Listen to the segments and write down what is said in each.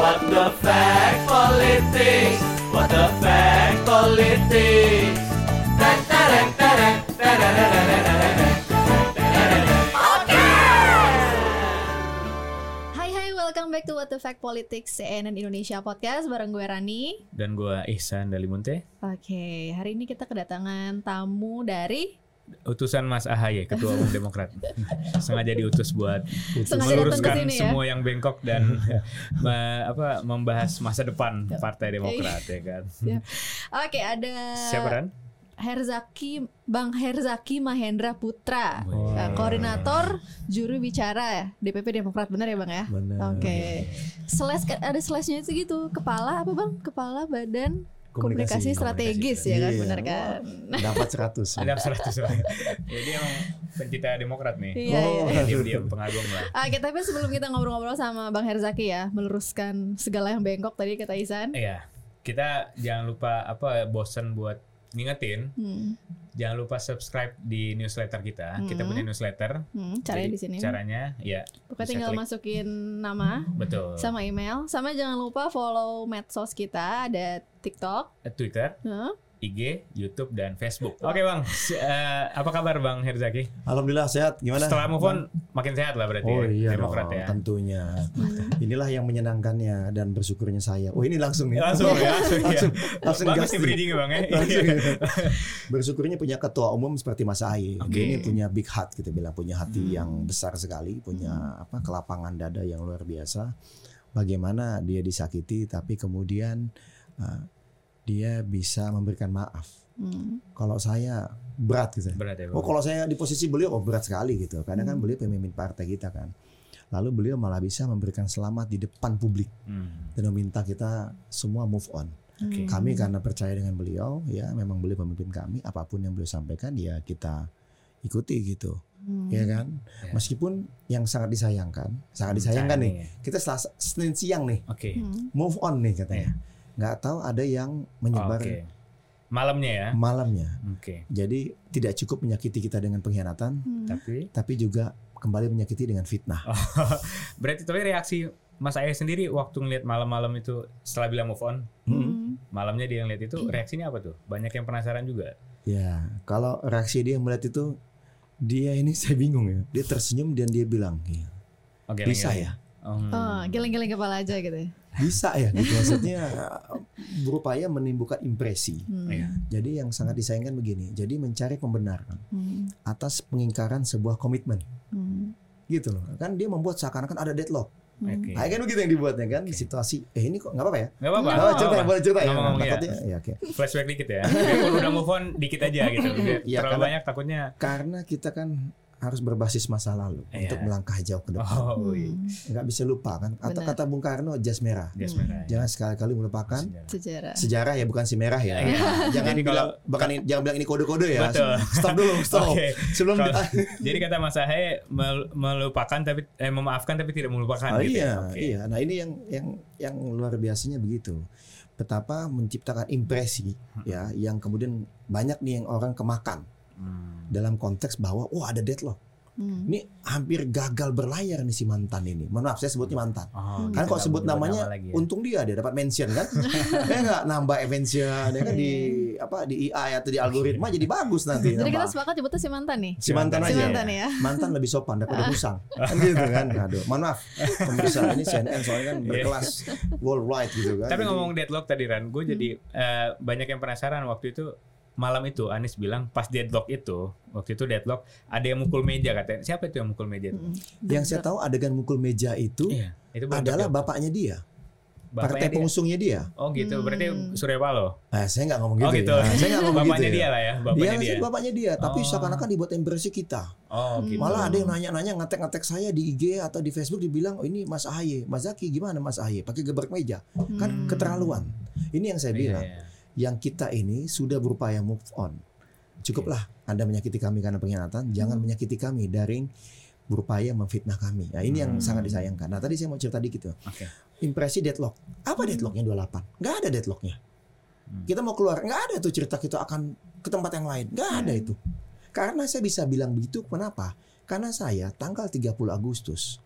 What the fact politics? What the fact politics? Tereng, tereng, tereng, tereng, tereng, tereng, tereng. Hai hai, welcome back to What the Fact Politics CNN Indonesia Podcast bareng gue Rani. Dan gua Ihsan Dalimunte, Oke, hari ini kita kedatangan tamu dari utusan Mas Ahaye, Ketua Umum Demokrat. Sengaja diutus buat Sengaja meluruskan ya? semua yang bengkok dan me- apa membahas masa depan Partai Demokrat ya kan. Oke, ada Siapa Ran? Herzaki Bang Herzaki Mahendra Putra, Wow. eh, koordinator juru bicara DPP Demokrat benar ya Bang ya? Oke. Slash ada slashnya itu gitu, kepala apa Bang? Kepala Badan Komunikasi, Komunikasi. Strategis ya kan, Iya. benar kan? Dapat 100. Ada 100 orang. Jadi emang pencinta Demokrat nih. Iya, Oh. iya. Diam-diam pengagum lah. Oke, tapi sebelum kita ngobrol-ngobrol sama Bang Herzaki ya, meluruskan segala yang bengkok tadi kata Isan. Iya. Kita jangan lupa apa bosen buat ngingetin, Hmm, jangan lupa subscribe di newsletter kita. Kita Hmm. punya newsletter. hmm, caranya Jadi di sini. Caranya ya Pokoknya tinggal klik. masukin nama betul. sama email, sama jangan lupa follow medsos kita ada TikTok, Twitter, huh? IG, YouTube, dan Facebook. Oke bang, S- eh, apa kabar bang Herzaki? Alhamdulillah sehat. Gimana? Setelah move on, makin sehat lah berarti Oh ya, iya Demokrat dong, ya. tentunya. Inilah yang menyenangkannya dan bersyukurnya saya. Oh ini langsung nih. Langsung ya, langsung, ya. langsung, langsung Bagus gas nih nih. breeding ya bang ya. Langsung ya. Bersyukurnya punya ketua umum seperti Mas Ahy. Oke. Dia ini punya big heart kita bilang, punya hati Hmm. yang besar sekali, punya apa kelapangan dada yang luar biasa. Bagaimana dia disakiti tapi kemudian uh, dia bisa memberikan maaf. Hmm. Kalau saya berat gitu. Berat ya. Oh kalau saya di posisi beliau oh berat sekali gitu. Karena kan Hmm. beliau pemimpin partai kita kan. Lalu beliau malah bisa memberikan selamat di depan publik Hmm, dan meminta kita semua move on. Oke. Hmm. Kami karena percaya dengan beliau, ya memang beliau pemimpin kami. Apa pun yang beliau sampaikan ya kita ikuti gitu, Hmm. ya kan. Ya. Meskipun yang sangat disayangkan, sangat disayangkan nih. sayang Kita selasa, Senin siang nih, Oke. Hmm. move on nih katanya. Nggak tahu ada yang menyebar Oke. Malamnya ya. malamnya. Oke. Jadi tidak cukup menyakiti kita dengan pengkhianatan, Hmm. Tapi tapi juga kembali menyakiti dengan fitnah. Oh. berarti tapi reaksi Mas Ayah sendiri waktu ngeliat malam-malam itu setelah bilang move on, Hmm. Hmm. malamnya dia ngeliat itu reaksinya apa tuh? Banyak yang penasaran juga. Ya, kalau reaksi dia melihat itu, dia ini saya bingung ya. Dia tersenyum dan dia bilang, "Iya, Oke. bisa lagi-lagi. ya, Hmm. Oh, geleng-geleng kepala aja gitu ya. Bisa ya. Gitu. Maksudnya berupaya menimbulkan impresi. Hmm. Iya. Jadi yang sangat disayangkan begini. Jadi mencari pembenaran Hmm. atas pengingkaran sebuah komitmen. Hmm. Gitu loh. Kan dia membuat seakan-akan ada deadlock. Hmm. Oke. Nah, kan begitu yang dibuatnya kan Oke. situasi. Eh ini kok nggak apa-apa ya? Gak apa-apa. Nggak Oh, nggak cerita ya, apa-apa. boleh cerita ya. Ya. Ya oke. Flashback dikit ya. Udah move on dikit aja gitu. Biar Iya, terlalu karena- banyak takutnya. Karena kita kan harus berbasis masa lalu Iya. untuk melangkah jauh ke depan. Oh, iya. Hmm. Nggak bisa lupa kan. Atau Benar. kata Bung Karno jas merah. Jas Hmm. merah. Jangan sekali-kali melupakan Sejarah. sejarah ya bukan si merah ya. Iya. Jangan Jadi bilang kalau- bahkan jangan bilang ini kode-kode ya. Betul. Stop dulu, stop. Oke. Sebelum Kalau- Jadi kata Mas Ahe mel- melupakan tapi eh, memaafkan tapi tidak melupakan Oh, gitu. iya, ya? Oke. iya. Nah, ini yang yang yang luar biasanya begitu. Betapa menciptakan impresi ya yang kemudian banyak nih yang orang kemakan Hmm. dalam konteks bahwa oh ada deadlock. Hmm. Ini hampir gagal berlayar nih si mantan ini. Mohon maaf saya sebutnya mantan. Oh, gitu, kok nggak sebut namanya nama lagi ya. untung dia dia dapat mention kan. ya enggak nambah mention ya kan di apa di AI atau di algoritma jadi bagus nanti. Jadi kita sepakat nyebutnya si mantan nih. si mantan Si aja. mantan ya. Mantan lebih sopan daripada musang. Kan gitu kan. Aduh, mohon maaf. Pemirsa ini CNN soalnya kan berkelas worldwide gitu kan. Tapi Jadi- ngomong deadlock tadi Ran, gue jadi eh, banyak yang penasaran waktu itu malam itu Anies bilang pas deadlock itu waktu itu deadlock ada yang mukul meja katanya siapa itu yang mukul meja itu? Hmm. yang saya tahu adegan mukul meja itu Iya, itu adalah betul. bapaknya dia, Bapaknya partai dia. pengusungnya dia. Oh gitu, Hmm. berarti Surya Paloh. Nah, saya nggak ngomong Oh gitu. gitu. Ya. Saya nggak ngomong Bapaknya gitu dia ya. lah ya, Dia bapaknya dia. sih bapaknya dia, tapi Oh. seakan-akan dibuat impresi kita. Oh gitu. Malah ada yang nanya-nanya ngetek-ngetek saya di IG atau di Facebook dibilang, "Oh ini Mas Ahaye, Mas Zaki gimana Mas Ahaye? Pakai gebrek meja." Kan Hmm. keterlaluan. Ini yang saya Iya, bilang. iya. Yang kita ini sudah berupaya move on. Cukuplah Anda menyakiti kami karena pengkhianatan, jangan menyakiti kami dari berupaya memfitnah kami. Nah, ini yang Hmm. sangat disayangkan. Nah, tadi saya mau cerita dikit tuh. Oke. Impresi deadlock. Apa deadlocknya 28? Nggak ada deadlocknya. Hmm. Kita mau keluar, nggak ada tuh cerita kita akan ke tempat yang lain. Nggak ada itu. Karena saya bisa bilang begitu, kenapa? Karena saya tanggal 30 Agustus,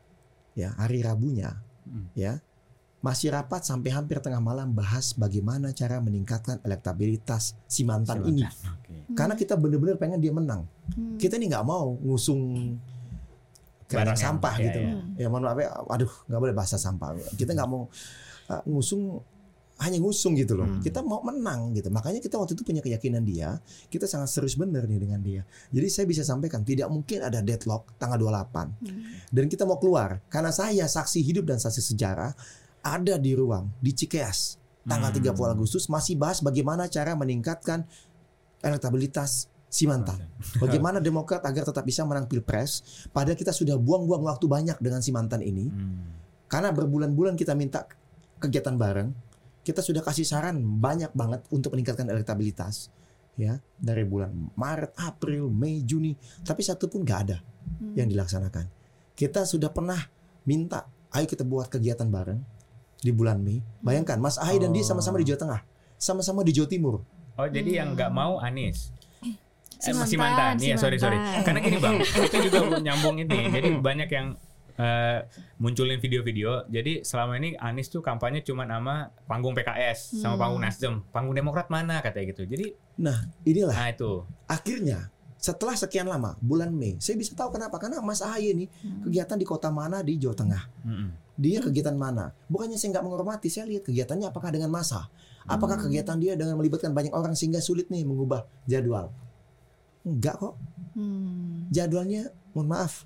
ya hari Rabunya, Hmm. ya masih rapat sampai hampir tengah malam bahas bagaimana cara meningkatkan elektabilitas si mantan ini. Oke. Karena kita benar-benar pengen dia menang. Hmm. Kita ini nggak mau ngusung yang- sampah ya, gitu. ya. Ya mohon maaf ya, aduh nggak boleh bahasa sampah. Kita nggak mau uh, ngusung hanya ngusung gitu loh. Hmm. Kita mau menang gitu. Makanya kita waktu itu punya keyakinan dia, kita sangat serius bener nih dengan dia. Jadi saya bisa sampaikan tidak mungkin ada deadlock tanggal 28 Hmm. dan kita mau keluar karena saya saksi hidup dan saksi sejarah ada di ruang di Cikeas tanggal Hmm. 30 Agustus masih bahas bagaimana cara meningkatkan elektabilitas si mantan. Bagaimana Demokrat agar tetap bisa menang Pilpres padahal kita sudah buang-buang waktu banyak dengan si mantan ini Hmm. karena berbulan-bulan kita minta kegiatan bareng kita sudah kasih saran banyak banget untuk meningkatkan elektabilitas ya dari bulan Maret, April, Mei, Juni tapi satu pun nggak ada Hmm. yang dilaksanakan. Kita sudah pernah minta, ayo kita buat kegiatan bareng di bulan Mei. Bayangkan, Mas Ahy dan dia Oh. sama-sama di Jawa Tengah, sama-sama di Jawa Timur. Oh jadi yang nggak mau Anies. Si Eh, si mantan, mantan, si iya sorry sorry. mantan. Karena gini bang, itu juga nyambung ini. Jadi banyak yang eh, munculin video-video. Jadi selama ini Anies tuh kampanye cuma nama panggung PKS sama Hmm. panggung Nasdem, panggung Demokrat mana katanya gitu. Jadi Nah, inilah nah itu. akhirnya setelah sekian lama, bulan Mei, saya bisa tahu kenapa. Karena Mas Ahy ini kegiatan di kota mana di Jawa Tengah. Mm-mm. Dia kegiatan mana? Bukannya saya nggak menghormati, saya lihat kegiatannya apakah dengan masa. Apakah Hmm. kegiatan dia dengan melibatkan banyak orang sehingga sulit nih mengubah jadwal? Enggak kok. Hmm. Jadwalnya, mohon maaf,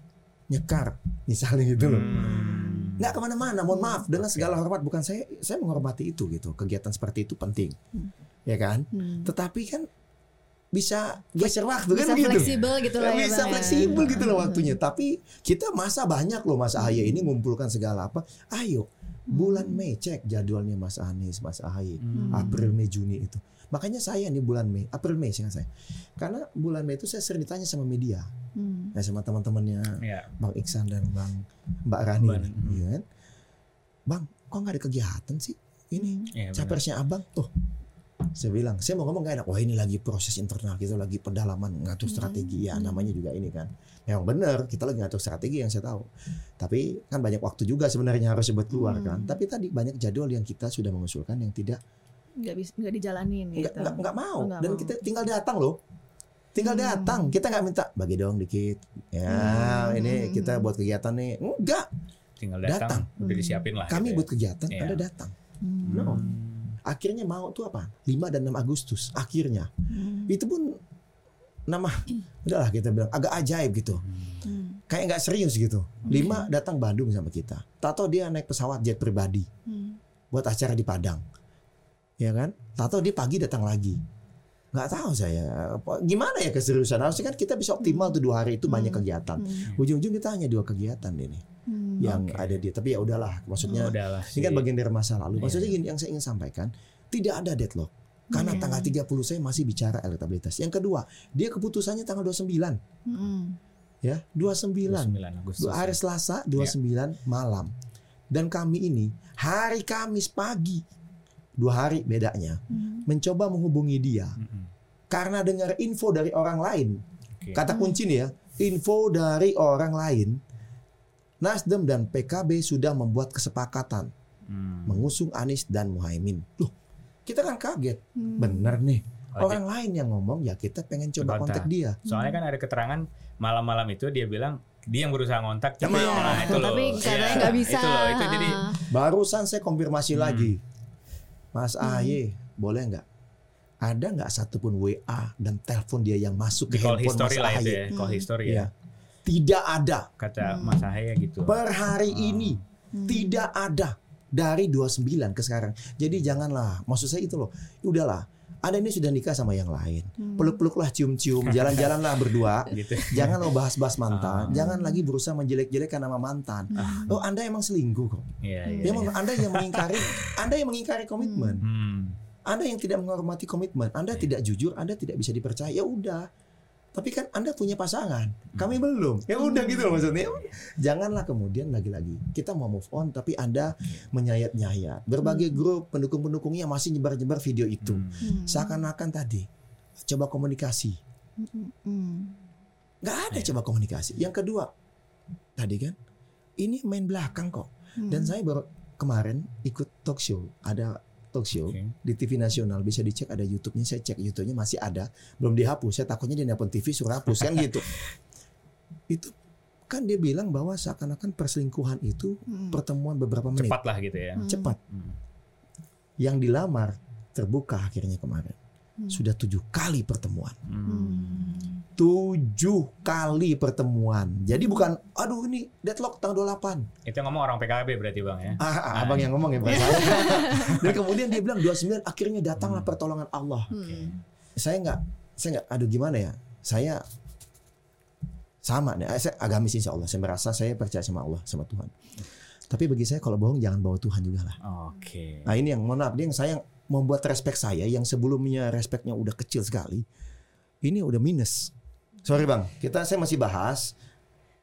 nyekar. Misalnya gitu loh. Hmm. nggak ke mana-mana mohon maaf dengan segala hormat bukan saya saya menghormati itu gitu kegiatan seperti itu penting Hmm. ya kan Hmm. tetapi kan bisa geser waktu Bisa kan gitu fleksibel gitu lah ya bisa Bang, ya. fleksibel gitu loh waktunya tapi kita masa banyak loh Mas Ahy ini ngumpulkan segala apa ayo bulan Mei cek jadwalnya Mas Anies Mas Ahy Hmm. April Mei Juni itu makanya saya nih bulan Mei April Mei sih saya karena bulan Mei itu saya sering ditanya sama media Hmm. ya sama teman-temannya Ya. Bang Iksan dan Bang Mbak Rani, hmm. iya kan? Bang, kok nggak ada kegiatan sih? Ini Iya, benar. capresnya abang, tuh. Saya bilang, saya mau ngomong gak enak. Wah ini lagi proses internal kita lagi pendalaman ngatur strategi ya Hmm. namanya juga ini kan. Memang benar kita lagi ngatur strategi yang saya tahu. Tapi kan banyak waktu juga sebenarnya harus buat keluar Hmm. kan. Tapi tadi banyak jadwal yang kita sudah mengusulkan yang tidak nggak bisa nggak dijalanin nggak gitu. nggak nggak mau Oh, nggak dan mau. kita tinggal datang loh. Tinggal Hmm. datang, kita nggak minta bagi dong dikit. Ya, Hmm. ini kita buat kegiatan nih. Enggak, Tinggal datang, Datang. udah disiapin lah. kami gitu buat kegiatan, Iya. Anda datang. Hmm. No. Akhirnya mau tuh apa? 5 dan 6 Agustus. Akhirnya. Hmm. Itu pun nama udahlah kita bilang agak ajaib gitu. Hmm. Kayak nggak serius gitu. 5 datang Bandung sama kita. Tato dia naik pesawat jet pribadi Hmm. buat acara di Padang. Ya kan? Tato dia pagi datang lagi. Nggak tahu saya. Gimana ya keseriusan? Harusnya kan kita bisa optimal tuh dua hari itu banyak Hmm. kegiatan. Hmm. Ujung-ujung kita hanya dua kegiatan ini Hmm. yang Oke. ada dia. Tapi ya udahlah, maksudnya Udahlah ini kan bagian dari masa lalu. Iya. Maksudnya gini, yang saya ingin sampaikan, tidak ada deadlock. Karena Iya. tanggal 30 saya masih bicara elektabilitas. Yang kedua, dia keputusannya tanggal 29. Hmm. Ya, 29. 29 Agustus. Dua hari Selasa 29 malam. Dan kami ini hari Kamis pagi. Dua hari bedanya. Hmm. Mencoba menghubungi dia. Mm-mm. Karena dengar info dari orang lain. Oke. Kata kunci nih ya, info dari orang lain. Nasdem dan PKB sudah membuat kesepakatan Hmm. mengusung Anies dan Muhaimin. Loh, kita kan kaget. Hmm. Bener nih. Oh, Orang lain yang ngomong ya kita pengen coba Kontak. kontak dia. Soalnya kan ada keterangan malam-malam itu dia bilang dia yang berusaha ngontak tapi Iya. nah, itu loh. Tapi katanya Iya, nggak bisa. Itu loh, itu jadi Barusan saya konfirmasi Hmm. lagi. Mas Hmm. AY, boleh nggak? Ada nggak satupun WA dan telepon dia yang masuk di ke call handphone history Mas itu AY? ya, call Hmm. history ya. Iya. Tidak ada. Kata Hmm. Mas Ahaye gitu. Per hari Oh. ini Hmm. tidak ada dari 29 ke sekarang. Jadi janganlah, maksud saya itu loh. Udahlah, Anda ini sudah nikah sama yang lain. Hmm. Peluk-peluklah, cium-cium, jalan-jalanlah berdua. gitu. Jangan lo bahas-bahas mantan. Ah. Jangan lagi berusaha menjelek-jelekan nama mantan. Hmm. Oh, Anda emang selingkuh kok. Iya, iya. Ya, iya. Anda yang mengingkari, Anda yang mengingkari komitmen. Hmm. Anda yang tidak menghormati komitmen, Anda Iya. tidak jujur, Anda tidak bisa dipercaya. Ya udah. Tapi kan Anda punya pasangan, kami belum. Ya udah gitu loh maksudnya. Ya. Janganlah kemudian lagi-lagi kita mau move on tapi Anda menyayat-nyayat. Berbagai grup pendukung-pendukungnya masih nyebar-nyebar video itu. Hmm. Hmm. Seakan-akan tadi coba komunikasi. Hmm. Hmm. nggak ada Iya. coba komunikasi. Yang kedua, tadi kan ini main belakang kok. Hmm. Dan saya baru kemarin ikut talk show, ada talk show Oke. di TV nasional bisa dicek ada YouTube-nya saya cek YouTube-nya masih ada belum dihapus saya takutnya dia nelpon TV suruh hapus kan gitu itu kan dia bilang bahwa seakan-akan perselingkuhan itu Hmm. pertemuan beberapa menit Cepat lah gitu ya. Hmm. cepat Hmm. yang dilamar terbuka akhirnya kemarin Hmm. sudah tujuh kali pertemuan Hmm. Hmm. tujuh kali pertemuan jadi bukan aduh ini deadlock tanggal 28 Itu yang ngomong orang PKB berarti bang ya. ah, abang yang ngomong ya Pak. dan kemudian dia bilang 29 akhirnya datanglah pertolongan Allah Hmm. saya nggak saya nggak aduh gimana ya saya sama nih saya agamis insya Allah saya merasa saya percaya sama Allah sama Tuhan tapi bagi saya kalau bohong jangan bawa Tuhan juga lah Oke. nah ini yang mohon maaf ini yang saya membuat respect saya yang sebelumnya respectnya udah kecil sekali ini udah minus sorry bang kita saya masih bahas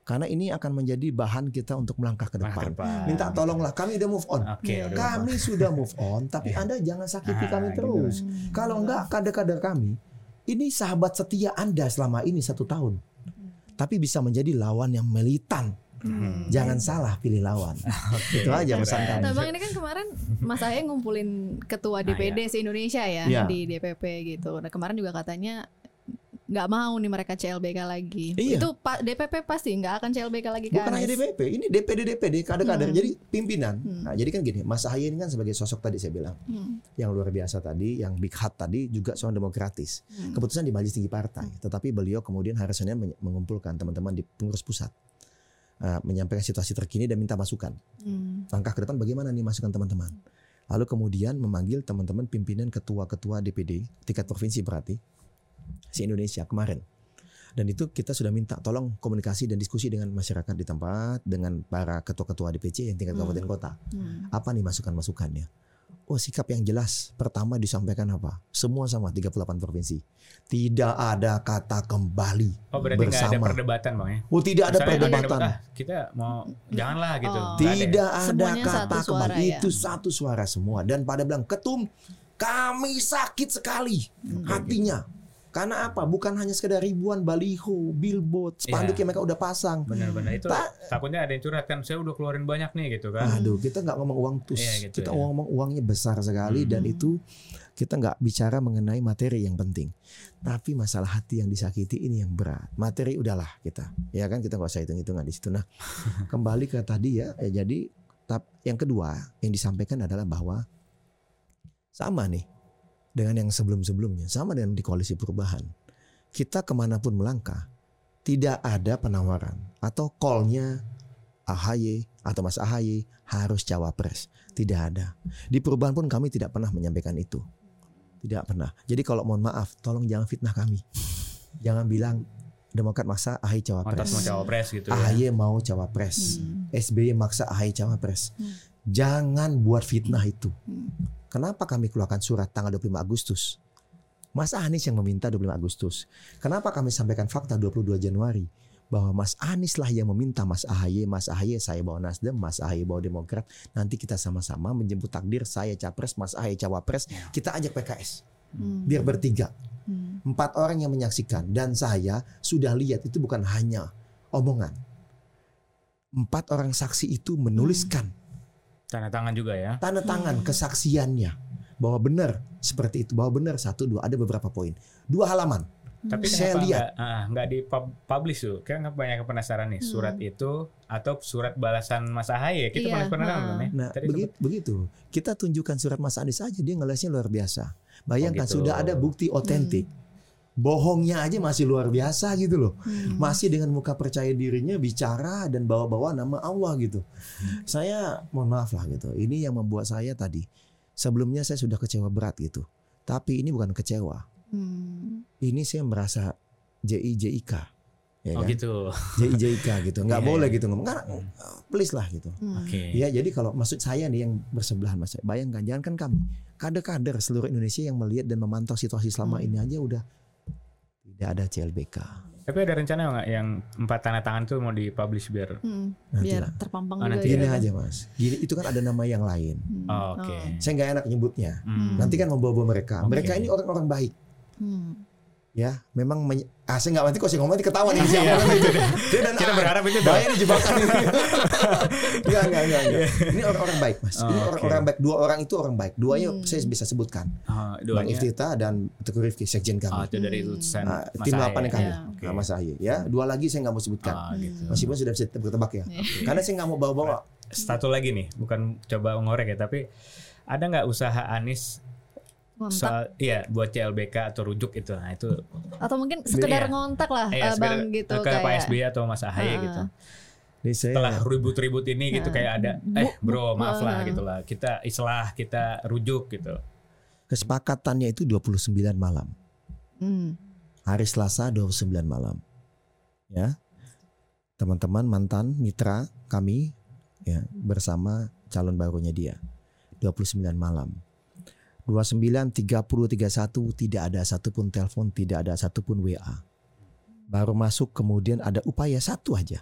karena ini akan menjadi bahan kita untuk melangkah ke depan minta tolonglah kami udah move on Oke. Iya. udah kami sudah move on tapi anda jangan sakiti Ah, kami gitu. terus kalau enggak kader-kader kami, ini sahabat setia Anda selama ini satu tahun. Tapi bisa menjadi lawan yang militan. Hmm. Jangan salah pilih lawan. Itu aja pesan kami. Nah bang ini kan kemarin Mas Ahe ngumpulin ketua Nah, DPD se-Indonesia ya Iya. di DPP gitu. Nah kemarin juga katanya nggak mau nih mereka CLBK lagi. Iya. Itu pa- DPP pasti nggak akan CLBK lagi ke Bukan hanya. DPP, ini DPD DPD kader-kader. Hmm. Jadi pimpinan. Hmm. Nah, jadi kan gini, Mas ini kan sebagai sosok tadi saya bilang Hmm. yang luar biasa tadi, yang big hat tadi juga seorang demokratis. Hmm. Keputusan di majelis tinggi partai, tetapi beliau kemudian men- mengumpulkan teman-teman di pengurus pusat. uh, menyampaikan situasi terkini dan minta masukan. Hmm. langkah ke depan bagaimana nih masukan teman-teman. Lalu kemudian memanggil teman-teman pimpinan ketua-ketua DPD tingkat provinsi berarti si Indonesia kemarin. Dan itu kita sudah minta tolong komunikasi dan diskusi dengan masyarakat di tempat dengan para ketua-ketua DPC yang tingkat Hmm. kabupaten kota. Hmm. Apa nih masukan-masukannya? Oh sikap yang jelas. Pertama disampaikan apa? Semua sama 38 provinsi. Tidak ada kata kembali. Oh berarti nggak ada Bersama. perdebatan bang ya? Oh tidak ada Misalnya perdebatan. "Ah, kita mau janganlah gitu. Oh. Ada ya? Tidak ada kata suara kembali ya? itu satu suara semua dan pada bilang ketum kami sakit sekali Hmm. hatinya karena apa? Bukan hanya sekedar ribuan baliho billboard spanduk Iya. yang mereka udah pasang. Benar-benar. Itu Ta- takutnya ada yang curhat kan saya udah keluarin banyak nih gitu kan. aduh kita nggak ngomong uang tus. Iya, gitu kita ya. ngomong uangnya besar sekali Hmm. dan itu kita nggak bicara mengenai materi yang penting. Tapi masalah hati yang disakiti ini yang berat. Materi udahlah kita. Ya kan kita nggak usah hitung hitungan di situ. Nah kembali ke tadi ya, ya jadi tap, yang kedua yang disampaikan adalah bahwa sama nih dengan yang sebelum-sebelumnya sama dengan di koalisi perubahan kita ke mana pun melangkah tidak ada penawaran atau call-nya AHY atau Mas AHY harus cawapres tidak ada di perubahan pun kami tidak pernah menyampaikan itu tidak pernah jadi kalau mohon maaf tolong jangan fitnah kami jangan bilang Demokrat maksa AHY cawapres mau cawapres gitu ya. AHY mau cawapres Hmm. SBY maksa AHY cawapres. Hmm. Jangan buat fitnah itu. Hmm. Kenapa kami keluarkan surat tanggal 25 Agustus? Mas Anies yang meminta 25 Agustus. Kenapa kami sampaikan fakta 22 Januari? Bahwa Mas Anies lah yang meminta Mas AHY, Mas AHY saya bawa Nasdem, Mas AHY bawa Demokrat. Nanti kita sama-sama menjemput takdir saya capres, Mas AHY cawapres. Kita ajak PKS. Hmm. Biar bertiga. Hmm. Empat orang yang menyaksikan. Dan saya sudah lihat itu bukan hanya omongan. Empat orang saksi itu menuliskan Tanda tangan juga ya. tanda tangan Hmm. kesaksiannya bahwa benar seperti itu bahwa benar satu dua ada beberapa poin dua halaman Tapi Saya lihat. nggak ah, nggak di pub- publish tuh? Kan banyak yang penasaran nih surat Hmm. itu atau surat balasan Mas Ahaye. Kita Iya, pernah pernah ha. kan ya? nah Tadi begitu, begitu kita tunjukkan surat Mas Anies aja dia ngelesnya luar biasa bayangkan Oh, gitu. sudah ada bukti otentik bohongnya aja masih luar biasa gitu loh Hmm. masih dengan muka percaya dirinya bicara dan bawa-bawa nama Allah gitu. Saya mohon maaf lah gitu. Ini yang membuat saya tadi sebelumnya saya sudah kecewa berat gitu. Tapi ini bukan kecewa. Hmm. Ini saya merasa JIJIK. Ya Oh kan? gitu. JIJIK gitu. Nggak Iya, boleh iya. gitu ngomong. Karena, please lah gitu. Hmm. Oke. Ya jadi kalau maksud saya nih yang bersebelahan Mas, bayangkan jangan kan kami kader-kader seluruh Indonesia yang melihat dan memantau situasi selama Hmm. ini aja udah tidak ada CLBK. Tapi ada rencana nggak yang empat tanda tangan tuh mau dipublish biar? Hmm. Nanti Biar lah. terpampang Oh, juga nanti ya. Gini aja mas, gini itu kan ada nama yang lain. Hmm. Oh, Oke. Oh. Saya nggak enak nyebutnya. Hmm. Nanti kan membawa-bawa mereka. Oke. Mereka ini orang-orang baik. Hmm. Ya memang menye- ah saya nggak nanti kok saya ngomong nanti ketahuan ini siapa Iya. itu dia dan Kita ah, berharap itu bahaya nih jebakan ini. Enggak enggak enggak enggak ini orang-orang baik mas. Oh, ini orang-orang baik. Dua orang itu orang baik. Duanya Hmm. saya bisa sebutkan. Ah, Bang doanya. Iftita dan Teguh Rifki sekjen Ah, kami itu dari Hmm. utusan Nah, Mas tim delapan kami Ya. Oke. Nah, Mas Ahaye ya dua lagi saya nggak mau sebutkan. Ah, gitu. meskipun sudah bisa bertebak ya. Karena saya nggak mau bawa-bawa. Satu lagi nih, bukan coba ngorek ya, tapi ada nggak usaha Anies Ngontak soal iya buat CLBK atau rujuk itu? Nah itu atau mungkin sekedar Iya. ngontak lah eh, eh, bang sekedar gitu ke Pak kayak SBY atau Mas Ahaye Ah. gitu. Saya Setelah ribut-ribut ini gitu Ah. kayak ada eh bro maaf lah Ah. gitu lah. Kita islah, kita rujuk gitu. kesepakatannya itu 29 malam Hmm. hari Selasa 29 malam. Ya. Teman-teman mantan mitra kami ya bersama calon barunya dia. 29 malam. 29 30 31 tidak ada satupun telepon, tidak ada satupun WA. Baru masuk kemudian ada upaya satu aja.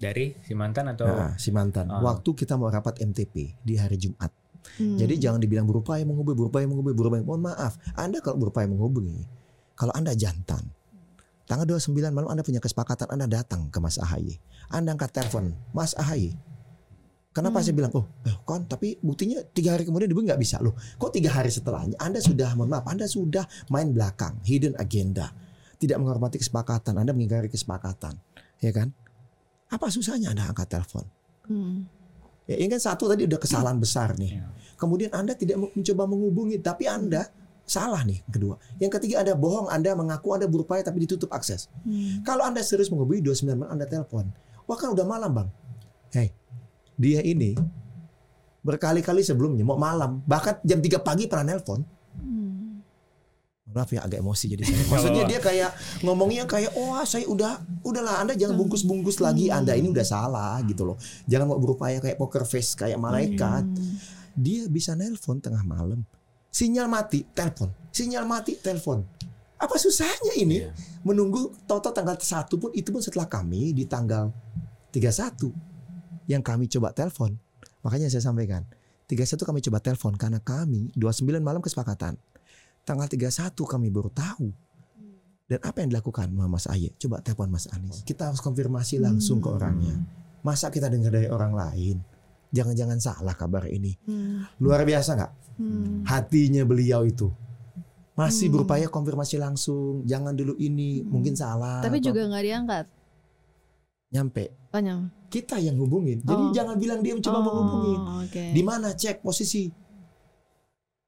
Dari si mantan atau Nah, si mantan. Ah. Waktu kita mau rapat MTP di hari Jumat. Hmm. Jadi jangan dibilang berupaya menghubungi, berupaya menghubungi, berupaya. Mohon maaf, Anda kalau berupaya menghubungi, kalau Anda jantan, tanggal 29 malam Anda punya kesepakatan, Anda datang ke Mas Ahaye. Anda angkat telepon, Mas Ahaye. Kenapa Hmm. saya bilang, oh, eh, kon, tapi buktinya tiga hari kemudian dihubungi nggak bisa loh. Kok tiga hari setelahnya Anda sudah, mohon maaf, Anda sudah main belakang, hidden agenda, tidak menghormati kesepakatan, Anda mengingkari kesepakatan, ya kan? Apa susahnya Anda angkat telepon? Hmm. Ya, ini kan satu tadi udah kesalahan besar nih. Iya. Kemudian Anda tidak mau mencoba menghubungi, tapi Anda salah nih kedua. Yang ketiga Anda bohong, Anda mengaku Anda berupaya tapi ditutup akses. Hmm. Kalau Anda serius menghubungi 29 malam Anda telepon. Wah kan udah malam bang. Hei, dia ini berkali-kali sebelumnya mau malam, bahkan jam 3 pagi pernah nelpon. Hmm. Maaf ya agak emosi jadi saya. Maksudnya dia kayak ngomongnya kayak wah saya udah udahlah Anda jangan bungkus-bungkus lagi Anda ini udah salah gitu loh. Jangan mau berupaya kayak poker face kayak malaikat. Hmm. Dia bisa nelpon tengah malam. Sinyal mati, telepon. Sinyal mati, telepon. Apa susahnya ini? Iya. Menunggu toto tanggal 1 pun itu pun setelah kami di tanggal 31 yang kami coba telepon. Makanya saya sampaikan, 31 kami coba telepon karena kami 29 malam kesepakatan. Tanggal 31 kami baru tahu. Dan apa yang dilakukan sama Mas Aye? Coba telepon Mas Anies. Kita harus konfirmasi langsung ke orangnya. Masa kita dengar dari orang lain? Jangan-jangan salah kabar ini. Hmm. Luar biasa nggak? Hmm. Hatinya beliau itu. Masih Hmm. berupaya konfirmasi langsung. Jangan dulu ini, mungkin salah. Tapi atau juga nggak diangkat. nyampe. Banyak. Kita yang hubungin. Jadi Oh. jangan bilang dia mencoba Oh, menghubungin. Oke. Di mana cek posisi?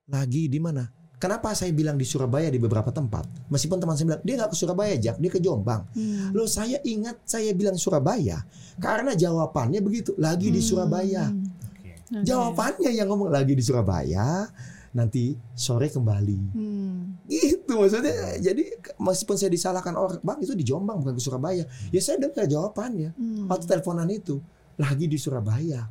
Lagi di mana? Kenapa saya bilang di Surabaya di beberapa tempat? Meskipun teman saya bilang dia nggak ke Surabaya, Jak, dia ke Jombang. Hmm. Loh saya ingat saya bilang Surabaya karena jawabannya begitu. Lagi di Hmm. Surabaya. Oke. Oke. Jawabannya yang ngomong lagi di Surabaya, nanti sore kembali. Hmm. Gitu maksudnya. Jadi meskipun saya disalahkan orang, bang itu di Jombang bukan ke Surabaya. Ya saya dengar jawabannya. Hmm. Waktu teleponan itu lagi di Surabaya.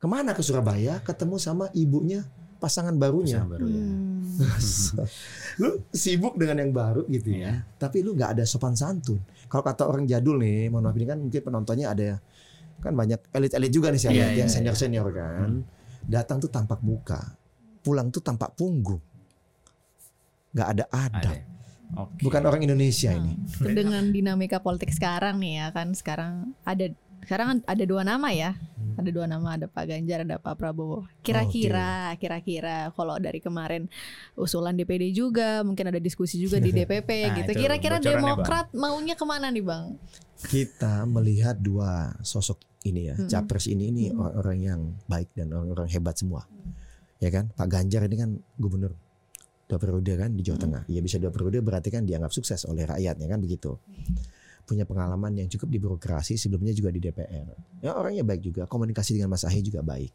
Ke mana ke Surabaya? Ketemu sama ibunya pasangan barunya. Pasangan baru ya. Hmm. lu sibuk dengan yang baru gitu ya. Tapi lu nggak ada sopan santun. Kalau kata orang jadul nih, mohon maaf ini kan mungkin penontonnya ada kan banyak elit-elit juga nih saya Iya, lihat iya, yang iya. senior-senior kan. Datang tuh tampak muka, pulang tuh tampak punggung. Nggak ada adab. Ada. Oke. Bukan orang Indonesia ini. Nah, dengan dinamika politik sekarang nih ya kan sekarang ada sekarang ada dua nama ya ada dua nama ada Pak Ganjar ada Pak Prabowo kira-kira kira-kira kalau dari kemarin usulan DPD juga mungkin ada diskusi juga di DPP Nah, gitu itu kira-kira bocorannya, Bang. Demokrat maunya ke mana nih bang Kita melihat dua sosok ini ya, capres ini ini orang-orang yang baik dan orang-orang hebat semua. Ya kan? Pak Ganjar ini kan gubernur dua periode kan di Jawa Mm-mm. Tengah. Ya bisa dua periode berarti kan dianggap sukses oleh rakyat ya kan begitu. Punya pengalaman yang cukup di birokrasi sebelumnya juga di DPR. Ya orangnya baik juga, komunikasi dengan Mas Ahy juga baik.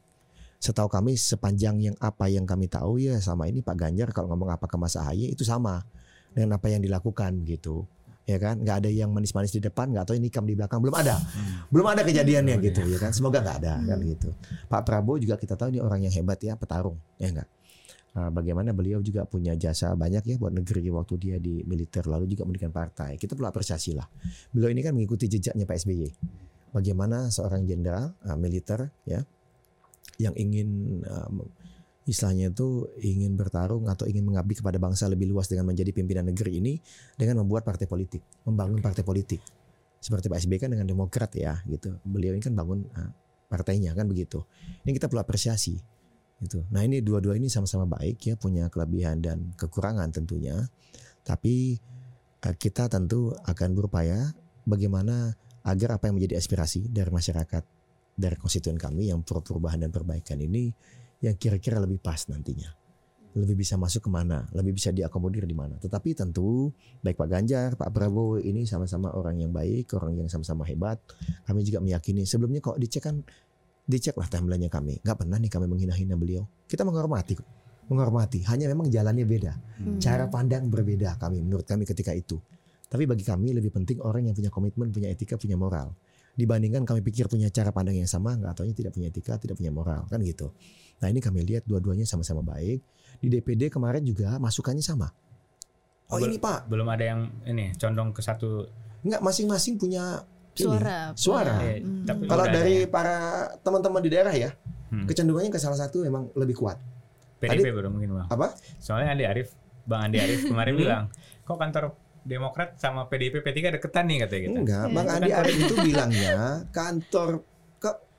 Setahu kami sepanjang yang apa yang kami tahu ya sama ini Pak Ganjar kalau ngomong apa ke Mas Ahy itu sama dengan apa yang dilakukan gitu. Ya kan, nggak ada yang manis-manis di depan, nggak tahu ini nikam di belakang, belum ada, Hmm. belum ada kejadiannya Belum gitu ya kan. Semoga nggak ada kan Hmm. gitu. Pak Prabowo juga kita tahu ini orang yang hebat ya, petarung ya enggak. Nah, bagaimana beliau juga punya jasa banyak ya buat negeri waktu dia di militer lalu juga mendirikan partai. Kita perlu apresiasi lah. Beliau ini kan mengikuti jejaknya Pak SBY. Bagaimana seorang jenderal uh, militer ya yang ingin uh, istilahnya itu ingin bertarung atau ingin mengabdi kepada bangsa lebih luas dengan menjadi pimpinan negeri ini dengan membuat partai politik, membangun partai politik. Seperti Pak SBY kan dengan Demokrat ya gitu. Beliau ini kan bangun uh, partainya kan begitu. Ini kita perlu apresiasi. Gitu. Nah ini dua-dua ini sama-sama baik ya punya kelebihan dan kekurangan tentunya. Tapi uh, kita tentu akan berupaya bagaimana agar apa yang menjadi aspirasi dari masyarakat dari konstituen kami yang perubahan dan perbaikan ini yang kira-kira lebih pas nantinya. Lebih bisa masuk ke mana, lebih bisa diakomodir di mana. Tetapi tentu baik Pak Ganjar, Pak Prabowo ini sama-sama orang yang baik, orang yang sama-sama hebat. Kami juga meyakini sebelumnya kok dicek kan dicek lah timelinenya kami. Nggak pernah nih kami menghina-hina beliau. Kita menghormati kok. Menghormati. Hanya memang jalannya beda. Hmm. Cara pandang berbeda kami menurut kami ketika itu. Tapi bagi kami lebih penting orang yang punya komitmen, punya etika, punya moral. Dibandingkan kami pikir punya cara pandang yang sama, nggak taunya tidak punya etika, tidak punya moral, kan gitu. Nah ini kami lihat dua-duanya sama-sama baik. Di DPD kemarin juga masukannya sama. Oh Bel- ini Pak, Belum ada yang ini condong ke satu. nggak masing-masing punya ini, Suara. suara. eh, Hmm. tapi Kalau dari ya. para teman-teman di daerah ya, Hmm. kecenderungannya ke salah satu memang lebih kuat. PDP baru mungkin bang. Apa? Soalnya Andi Arief, Bang Andi Arief kemarin Hmm. bilang, kok kantor Demokrat sama PDIP P3 deketan nih katanya gitu. Enggak, Iya. Bang Andi Arief itu bilangnya kantor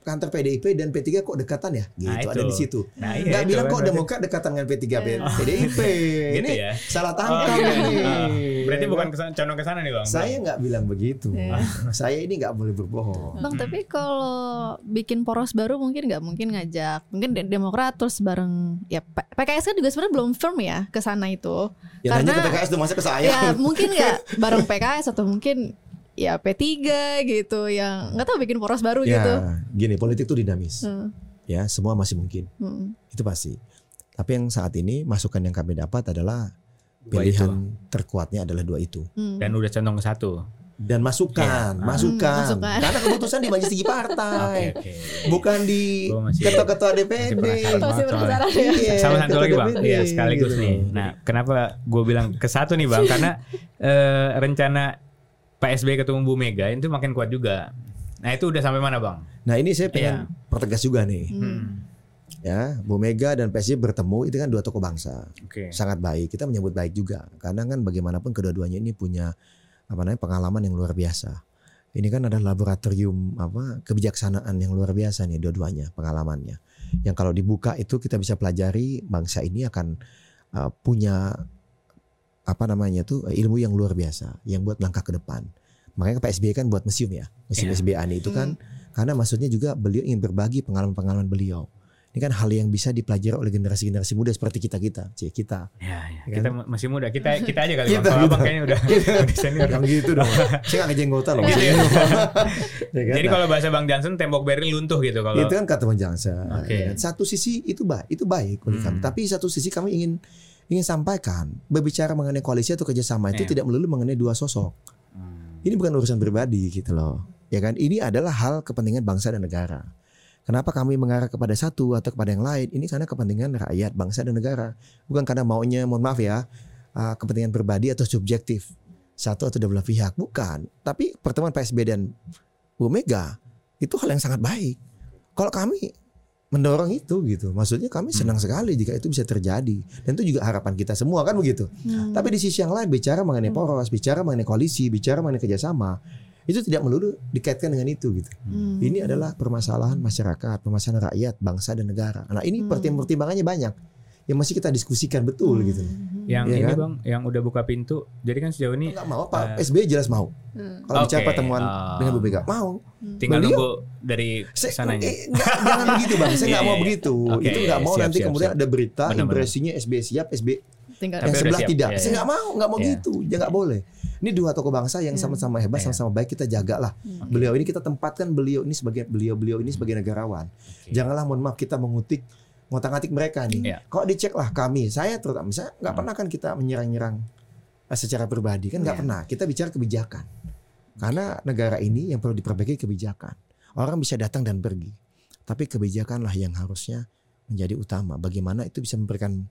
kantor PDIP dan P3 kok dekatan ya? Gitu Nah, ada di situ. Nah, Enggak itu bilang kok berarti- Demokrat dekatan dengan P3 Iya. PDIP. Gitu ini ya. salah Oh, tangkap gitu. ini. Ah, Berarti bukan ke sana, condong ke sana nih bang. Saya nggak bilang begitu. Iya. Saya ini nggak boleh berbohong. Bang, Hmm. tapi kalau bikin poros baru mungkin nggak mungkin ngajak mungkin De- Demokrat terus bareng ya PKS kan juga sebenarnya belum firm ya ke sana itu. Ya nanya ke Karena- PKS tuh masa ke saya. Ya mungkin nggak bareng PKS atau mungkin ya P3 gitu yang nggak tahu bikin poros baru Ya, gitu. gini politik tuh dinamis. Hmm, Ya, semua masih mungkin. hmm. Itu pasti. Tapi yang saat ini masukan yang kami dapat adalah Dua pilihan terkuatnya adalah dua itu. Hmm. Dan udah condong ke satu. Dan masukan, Iya. masukan. Hmm, masukan. Karena keputusan di majelis tinggi partai, oke. bukan di ketua-ketua DPD. Masih penasaran ya. Iya, Sama satu lagi bang, DPD, iya sekaligus gitu nih. loh. Nah, kenapa gue bilang ke satu nih bang? Karena eh, rencana Pak SBY ketemu Bu Mega itu makin kuat juga. Nah itu udah sampai mana bang? Nah ini saya pengen Iya. pertegas juga nih, Hmm. ya Bu Mega dan PSY bertemu itu kan dua tokoh bangsa, Oke. sangat baik. Kita menyebut baik juga, karena kan bagaimanapun kedua-duanya ini punya apa namanya pengalaman yang luar biasa. Ini kan ada laboratorium apa kebijaksanaan yang luar biasa nih dua-duanya pengalamannya. Yang kalau dibuka itu kita bisa pelajari bangsa ini akan uh, punya apa namanya tuh ilmu yang luar biasa yang buat langkah ke depan. Makanya Pak SBY kan buat museum ya, museum Iya. SBY itu kan karena maksudnya juga beliau ingin berbagi pengalaman-pengalaman beliau. Ini kan hal yang bisa dipelajari oleh generasi-generasi muda seperti kita kita, Cie, kita. Ya, ya. Kan? Kita masih muda. Kita kita aja kali. Kita, Kalau abang kayaknya udah, udah senior. Yang gitu dong. Saya nggak ngejenggotan loh. Gitu ya. Ya kan? Jadi Nah, kalau bahasa Bang Johnson tembok Berlin luntuh gitu kalau. itu kan kata Bang Jansa. Oke. Satu sisi itu baik, itu baik bagi kami. Hmm. Tapi satu sisi kami ingin ingin sampaikan berbicara mengenai koalisi atau kerjasama itu Iya. tidak melulu mengenai dua sosok. Hmm. Ini bukan urusan pribadi gitu loh. Ya kan? Ini adalah hal kepentingan bangsa dan negara. Kenapa kami mengarah kepada satu atau kepada yang lain? Ini karena kepentingan rakyat, bangsa dan negara. Bukan karena maunya, mohon maaf ya, uh, kepentingan pribadi atau subjektif. Satu atau dua belah pihak. Bukan. Tapi pertemuan PSB dan Bu Mega itu hal yang sangat baik. Kalau kami mendorong itu gitu. Maksudnya kami senang sekali jika itu bisa terjadi. Dan itu juga harapan kita semua kan begitu. Hmm. Tapi di sisi yang lain bicara mengenai poros, bicara mengenai koalisi, bicara mengenai kerjasama, itu tidak melulu dikaitkan dengan itu gitu. Hmm. Ini adalah permasalahan masyarakat, permasalahan rakyat, bangsa dan negara. Nah ini Hmm. pertim- pertimbangannya banyak yang masih kita diskusikan betul gitu. Hmm. Yang Iya ini kan? bang, yang udah buka pintu. Jadi kan sejauh ini Enggak mau Pak Eh. SBY jelas mau. Hmm. Kalau bicara Oke, pertemuan ah. dengan Bu Mega mau. tinggal Beliau- nunggu dari sananya. eh, enggak, jangan begitu bang. Saya Iya, nggak mau iya. begitu. Oke, itu nggak mau siap, nanti siap, kemudian siap. ada berita Benar-benar. impresinya SBY siap, SBY Tinggal yang sebelah siap, tidak. iya, Saya iya. nggak mau, nggak mau Iya. gitu. Ya nggak boleh. Ini dua tokoh bangsa yang Iya. sama-sama hebat, Iya. sama-sama baik kita jagalah. Hmm. Beliau ini kita tempatkan beliau ini sebagai beliau-beliau ini sebagai negarawan. Oke. Janganlah mohon maaf kita mengutik ngotak-ngatik mereka nih. Iya. Kok diceklah kami, saya terutama saya nggak Hmm. pernah kan kita menyerang-nyerang eh, secara pribadi kan nggak Iya. pernah. Kita bicara kebijakan. Karena negara ini yang perlu diperbaiki kebijakan. Orang bisa datang dan pergi. Tapi kebijakanlah yang harusnya menjadi utama. Bagaimana itu bisa memberikan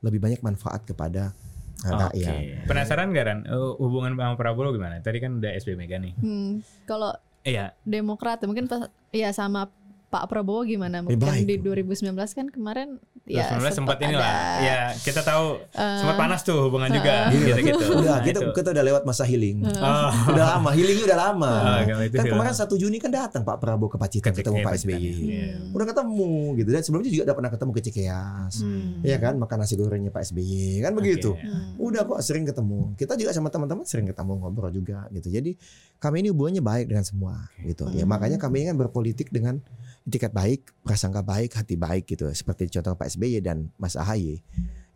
lebih banyak manfaat kepada eh, Oke. rakyat. Penasaran gak Ran? Eh, hubungan sama Prabowo gimana? Tadi kan udah SB Mega nih. Hmm. Kalau Iya. Demokrat mungkin pas, ya sama Pak Prabowo gimana? Eh, Mungkin baik. di 2019 kan kemarin ya 2019 sempat inilah. ada, Eh, Ya, kita tahu sempat panas tuh hubungan juga gitu-gitu. Udah, Nah, kita itu. kita udah lewat masa healing. Oh. Udah lama, healingnya udah lama. Oh, itu kan kemarin. 1 Juni kan datang Pak Prabowo ke Pacitan Ke ketemu Pak SBY. iya. Udah ketemu gitu dan sebelumnya juga udah pernah ketemu ke Cikeas. Hmm. Iya kan makan nasi gorengnya Pak SBY kan begitu. Oke. Hmm. Udah kok sering ketemu. Kita juga sama teman-teman sering ketemu ngobrol juga gitu. Jadi kami ini hubungannya baik dengan semua gitu. Ya Hmm. makanya kami ini kan berpolitik dengan etikat baik, prasangka baik, hati baik gitu. Seperti contoh Pak SBY dan Mas AHY.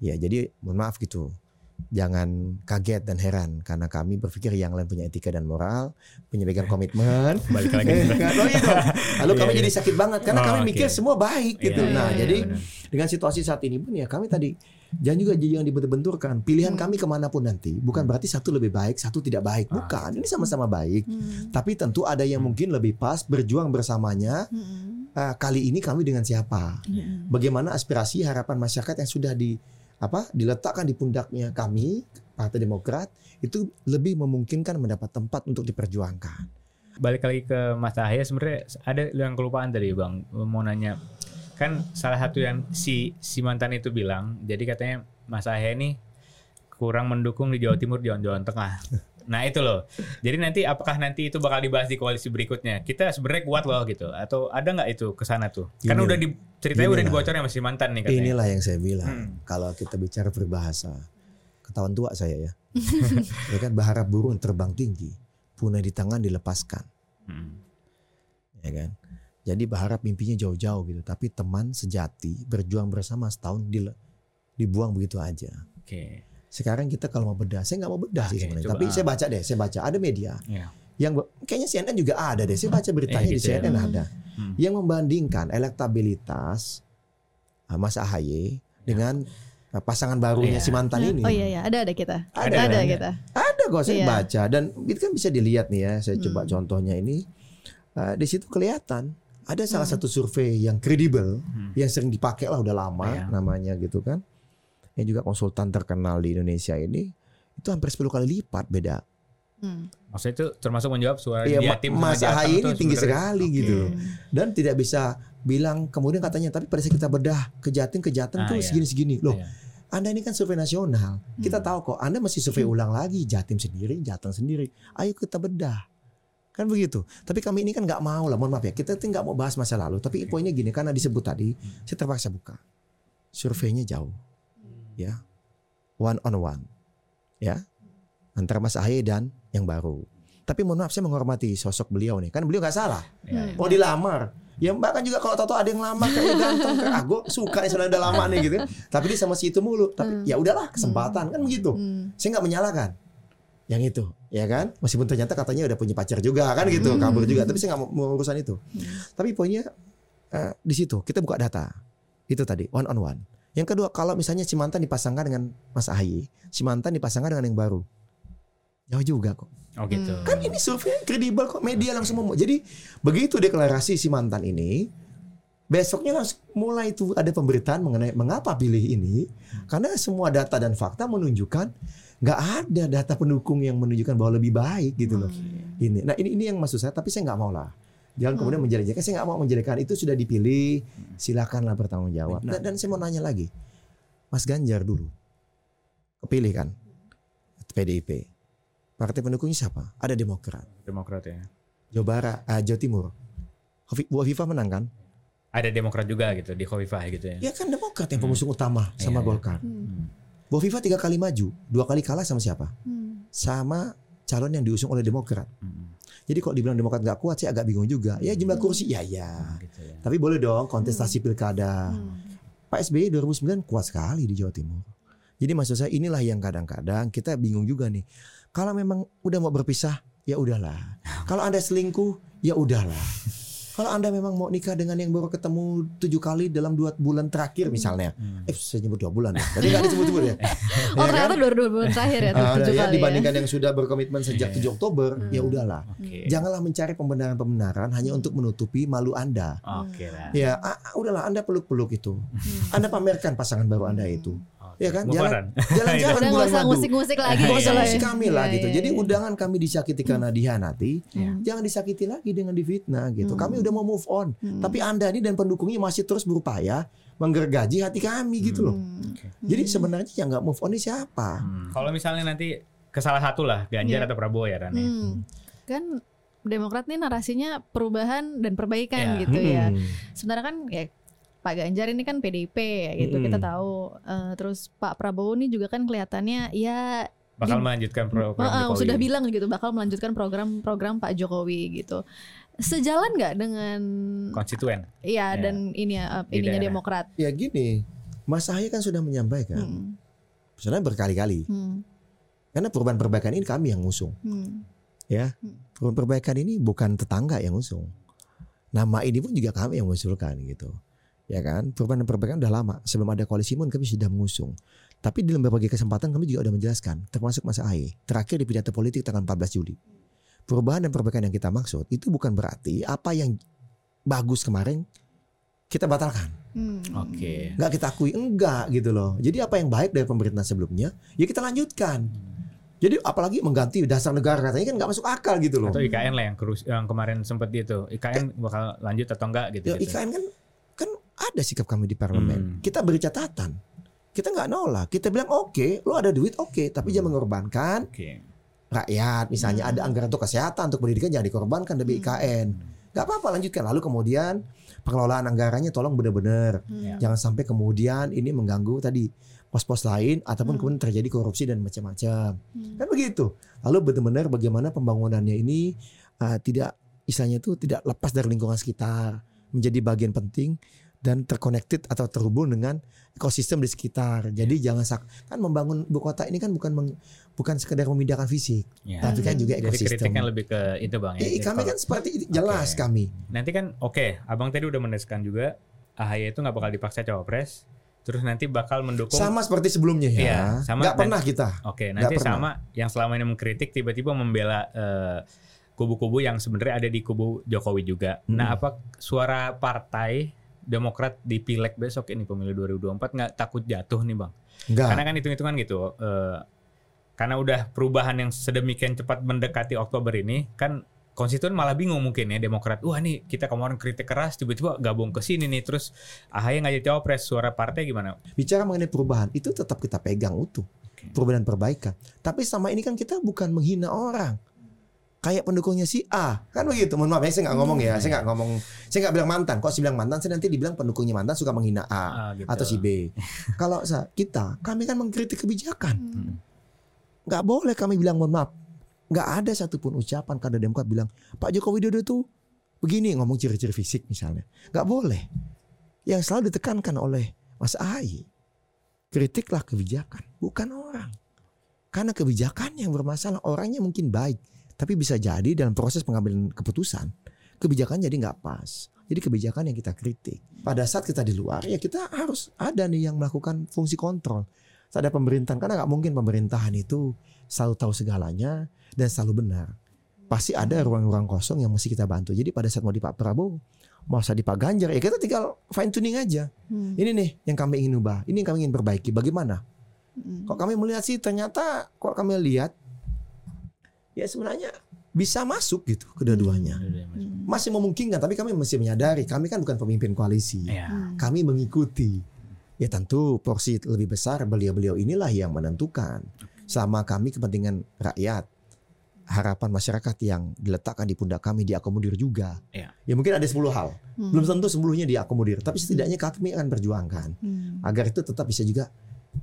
Ya jadi mohon maaf gitu. Jangan kaget dan heran karena kami berpikir yang lain punya etika dan moral, punya pegang komitmen. Balik lagi. Eh, kan? Oh gitu. Lalu kami Iya, jadi iya. sakit banget karena Oh, kami oke. mikir semua baik gitu. Iya, nah, iya, jadi benar. dengan situasi saat ini pun ya kami tadi jangan juga jangan dibentur-benturkan. Pilihan Hmm. kami ke mana pun nanti bukan berarti satu lebih baik, satu tidak baik. Ah. Bukan. Ini sama-sama baik. Hmm. Tapi tentu ada yang mungkin lebih pas berjuang bersamanya. Hmm. Ah, kali ini kami dengan siapa? Hmm. Bagaimana aspirasi harapan masyarakat yang sudah di apa diletakkan di pundaknya kami Partai Demokrat itu lebih memungkinkan mendapat tempat untuk diperjuangkan. balik lagi ke Mas Ahaye sebenarnya ada yang kelupaan tadi bang mau nanya kan salah satu yang si si mantan itu bilang jadi katanya Mas Ahaye ini kurang mendukung di Jawa Timur Jawa Jawa Tengah nah itu loh jadi nanti apakah nanti itu bakal dibahas di koalisi berikutnya kita sebenarnya kuat loh gitu atau ada nggak itu ke sana tuh kan Gini udah di ceritanya Gini udah sama si mantan nih katanya Inilah yang saya bilang. Hmm. Kalau kita bicara berbahasa, ketahuan tua saya ya. ya kan berharap burung terbang tinggi, punah di tangan dilepaskan, Hmm. ya kan. Jadi berharap mimpinya jauh-jauh gitu, tapi teman sejati berjuang bersama setahun dile- dibuang begitu aja. oke Sekarang kita kalau mau bedah, saya nggak mau bedah sih Oke, sebenarnya. coba. Tapi saya baca deh, saya baca ada media Iya. yang kayaknya CNN juga ada deh. Saya baca beritanya Iya, di gitu ya. CNN ada Hmm. yang membandingkan elektabilitas uh, Mas AHY dengan uh, pasangan barunya Iya. si mantan ini. Oh iya ya, ada ada kita. Ada, ada, ada. kita. Ada kok saya Iya. baca dan itu kan bisa dilihat nih ya. Saya coba Hmm. contohnya ini Uh, di situ kelihatan ada salah Hmm. satu survei yang kredibel Hmm. yang sering dipakai lah udah lama Iya. namanya gitu kan. Yang juga konsultan terkenal di Indonesia ini itu hampir 10 kali lipat beda. Hmm. maksudnya itu termasuk menjawab suara Iya, di Ma- Jatim Mas tuh ini tinggi sekali Oke. gitu. Dan tidak bisa bilang kemudian katanya tapi pada saat kita bedah ke Jatim ke Jatim Ah, tuh iya. segini-segini. Loh, Iya. Anda ini kan survei nasional. Kita Hmm. tahu kok Anda mesti survei ulang lagi Jatim sendiri, Jateng sendiri. Ayo kita bedah. Kan begitu. Tapi kami ini kan nggak mau lah, mohon maaf ya. Kita tuh nggak mau bahas masa lalu. Tapi poinnya gini, karena disebut tadi, saya terpaksa buka. Surveinya jauh, ya, one on one, ya, antara Mas Ahaye dan yang baru. Tapi mohon maaf, saya menghormati sosok beliau nih. Kan beliau nggak salah. Iya. Mau dilamar. Ya bahkan juga kalau tahu ada yang lamar kayak ganteng kayak ah gue suka nih sudah udah lama nih gitu. Tapi dia sama si itu mulu. Tapi ya udahlah kesempatan kan begitu. Hmm. Saya nggak menyalahkan yang itu, ya kan? Meskipun ternyata katanya udah punya pacar juga kan gitu, kabur juga. Tapi saya nggak mau, urusan itu. Tapi poinnya eh, di situ kita buka data. Itu tadi one on one. Yang kedua kalau misalnya si mantan dipasangkan dengan Mas Ahaye, si mantan dipasangkan dengan yang baru. Jauh juga kok. oh gitu Hmm. Kan ini survei kredibel kok media langsung ngomong. Jadi begitu deklarasi si mantan ini, besoknya langsung mulai itu ada pemberitaan mengenai mengapa pilih ini. Karena semua data dan fakta menunjukkan nggak ada data pendukung yang menunjukkan bahwa lebih baik gitu loh. Ini. Nah ini ini yang maksud saya. Tapi saya nggak mau lah. Jangan kemudian menjelek-jelekan. Saya nggak mau menjelekkan. Itu sudah dipilih. Silakanlah bertanggung jawab. Dan, dan saya mau nanya lagi, Mas Ganjar dulu kepilih kan PDIP. Partai pendukungnya siapa? Ada Demokrat. Demokrat ya Jawa Barat, ah, Jawa Timur. Bu Afifah menang kan? ada Demokrat juga gitu di Khofifah gitu ya Ya kan Demokrat yang pengusung utama Iya, sama iya. Golkar. Hmm. Bu tiga kali maju, dua kali kalah sama siapa? Hmm. Sama calon yang diusung oleh Demokrat. Hmm. Jadi kalau dibilang Demokrat nggak kuat, saya agak bingung juga. Ya jumlah kursi, ya ya. gitu ya Tapi boleh dong kontestasi pilkada. Hmm. Pak SBY 2009 kuat sekali di Jawa Timur. Jadi maksud saya inilah yang kadang-kadang kita bingung juga nih. Kalau memang udah mau berpisah, ya udahlah. Kalau Anda selingkuh, ya udahlah. Kalau Anda memang mau nikah dengan yang baru ketemu tujuh kali dalam dua bulan terakhir misalnya. Hmm. Eh saya nyebut dua bulan ya. Tadi nggak disebut-sebut ya. Oh Ya ternyata kan? dua dua bulan terakhir ya, tujuh ya, kali dibandingkan yang sudah berkomitmen sejak. 7 Oktober, ya Hmm. udahlah. Oke. Janganlah mencari pembenaran-pembenaran hanya untuk menutupi malu Anda. Oke lah. Ya, ah, udahlah Anda peluk-peluk itu. Hmm. Anda pamerkan pasangan baru Anda itu. Ya kan? Jalan- on. Jalan-jalan Udah nggak bulan usah madu. musik-musik lagi Nggak gitu usah musik kami lah Iya, gitu. iya, Jadi iya. undangan kami disakiti karena dihianati, Iya. jangan disakiti lagi dengan difitnah gitu. Hmm. Kami udah mau move on, Hmm. tapi Anda ini dan pendukungnya masih terus berupaya menggergaji hati kami gitu loh. Hmm. Jadi sebenarnya yang nggak move on ini siapa? Hmm. Kalau misalnya nanti ke salah satu lah Ganjar Iya. atau Prabowo ya Ran? Hmm. Kan Demokrat nih narasinya perubahan dan perbaikan gitu ya. Hmm. Sebenarnya kan ya Pak Ganjar ini kan PDIP ya gitu kita Mm-mm. tahu. Eh, terus Pak Prabowo ini juga kan kelihatannya ya Bakal Di- melanjutkan program eh, Jokowi. sudah bilang gitu bakal melanjutkan program-program Pak Jokowi gitu. Sejalan nggak dengan konstituen. ya Ya. dan ini ya eh, Di ininya daerah. Demokrat. Ya gini, Mas Ahaye kan sudah menyampaikan, Hmm. sebenarnya berkali-kali. Hmm. Karena perubahan perbaikan ini kami yang ngusung. Hmm. Perubahan perbaikan ini bukan tetangga yang ngusung. Nama ini pun juga kami yang mengusulkan gitu. Ya kan, perubahan dan perbaikan udah lama. Sebelum ada koalisi pun kami sudah mengusung. Tapi di berbagai kesempatan kami juga udah menjelaskan, termasuk Mas Ahaye. Terakhir di pidato politik tanggal 14 Juli. Perubahan dan perbaikan yang kita maksud itu bukan berarti apa yang bagus kemarin kita batalkan. Hmm. Oke. Nggak kita akui enggak gitu loh. Jadi apa yang baik dari pemerintahan sebelumnya ya kita lanjutkan. Jadi apalagi mengganti dasar negara katanya kan nggak masuk akal gitu loh. Atau IKN lah yang, kerus, yang kemarin sempat itu. IKN bakal lanjut atau enggak gitu. Ya IKN kan kan ada sikap kami di parlemen. Hmm. Kita beri catatan. Kita nggak nolak. Kita bilang oke, lo ada duit oke, tapi jangan mengorbankan Oke. rakyat. Misalnya Hmm. ada anggaran untuk kesehatan, untuk pendidikan jangan dikorbankan demi Hmm. IKN. Gak apa-apa lanjutkan. Lalu kemudian pengelolaan anggarannya tolong benar-benar. Hmm. Jangan sampai kemudian ini mengganggu tadi pos-pos lain ataupun Hmm. kemudian terjadi korupsi dan macam-macam. Hmm. Kan begitu. Lalu benar-benar bagaimana pembangunannya ini uh, tidak istilahnya itu tidak lepas dari lingkungan sekitar, menjadi bagian penting dan terconnected atau terhubung dengan ekosistem di sekitar. Jadi jangan sak kan membangun ibu kota ini kan bukan meng- bukan sekedar memindahkan fisik, Ya. tapi kan juga Jadi ekosistem. kritiknya lebih ke itu bang ya. Eh, kami Kalau- kan seperti itu, jelas Oke. kami. nanti kan oke, abang tadi udah menegaskan juga AHY itu nggak bakal dipaksa cawapres, terus nanti bakal mendukung. Sama seperti sebelumnya ya. Iya, sama Nggak pernah kita. Oke, nanti pernah. sama yang selama ini mengkritik tiba-tiba membela eh, kubu-kubu yang sebenarnya ada di kubu Jokowi juga. Hmm. Nah, apa suara partai Demokrat di pileg besok ini pemilu 2024 nggak takut jatuh nih bang? Enggak. Karena kan hitung-hitungan gitu. eh, karena udah perubahan yang sedemikian cepat mendekati Oktober ini, kan konstituen malah bingung mungkin ya Demokrat. Wah nih kita kemarin kritik keras, tiba-tiba gabung ke sini nih, terus AHY nggak jadi cawapres, suara partai gimana? Bicara mengenai perubahan itu tetap kita pegang utuh. Oke. Perubahan dan perbaikan. Tapi sama ini kan kita bukan menghina orang. Kayak pendukungnya si A kan begitu. Mohon maaf ya saya nggak ngomong ya, saya nggak ngomong, saya nggak bilang mantan. Kok saya bilang mantan, saya nanti dibilang pendukungnya mantan suka menghina A Ah, gitu. atau si B. Kalau kita, kami kan mengkritik kebijakan. Hmm. Nggak boleh kami bilang mohon maaf. Nggak ada satupun ucapan kader Demokrat bilang Pak Joko Widodo tuh begini ngomong ciri-ciri fisik misalnya. Nggak boleh. Yang selalu ditekankan oleh Mas Ahaye kritiklah kebijakan, bukan orang. Karena kebijakan yang bermasalah orangnya mungkin baik, tapi bisa jadi dalam proses pengambilan keputusan kebijakan jadi nggak pas. Jadi kebijakan yang kita kritik. Pada saat kita di luar ya kita harus ada nih yang melakukan fungsi kontrol. Ada pemerintahan karena nggak mungkin pemerintahan itu selalu tahu segalanya dan selalu benar. Pasti ada ruang-ruang kosong yang mesti kita bantu. Jadi pada saat mau di Pak Prabowo, mau di Pak Ganjar ya kita tinggal fine tuning aja. Hmm. Ini nih yang kami ingin ubah, ini yang kami ingin perbaiki. Bagaimana? Hmm. Kok kami melihat sih ternyata kok kami lihat ya sebenarnya bisa masuk gitu kedua-duanya. Hmm. Masih memungkinkan tapi kami mesti menyadari kami kan bukan pemimpin koalisi. Ya. Hmm. Kami mengikuti. Ya tentu porsi lebih besar beliau-beliau inilah yang menentukan. Selama kami kepentingan rakyat, harapan masyarakat yang diletakkan di pundak kami diakomodir juga. Ya. Ya mungkin ada 10 hal. Hmm. Belum tentu seluruhnya diakomodir, tapi setidaknya kami akan perjuangkan Hmm. agar itu tetap bisa juga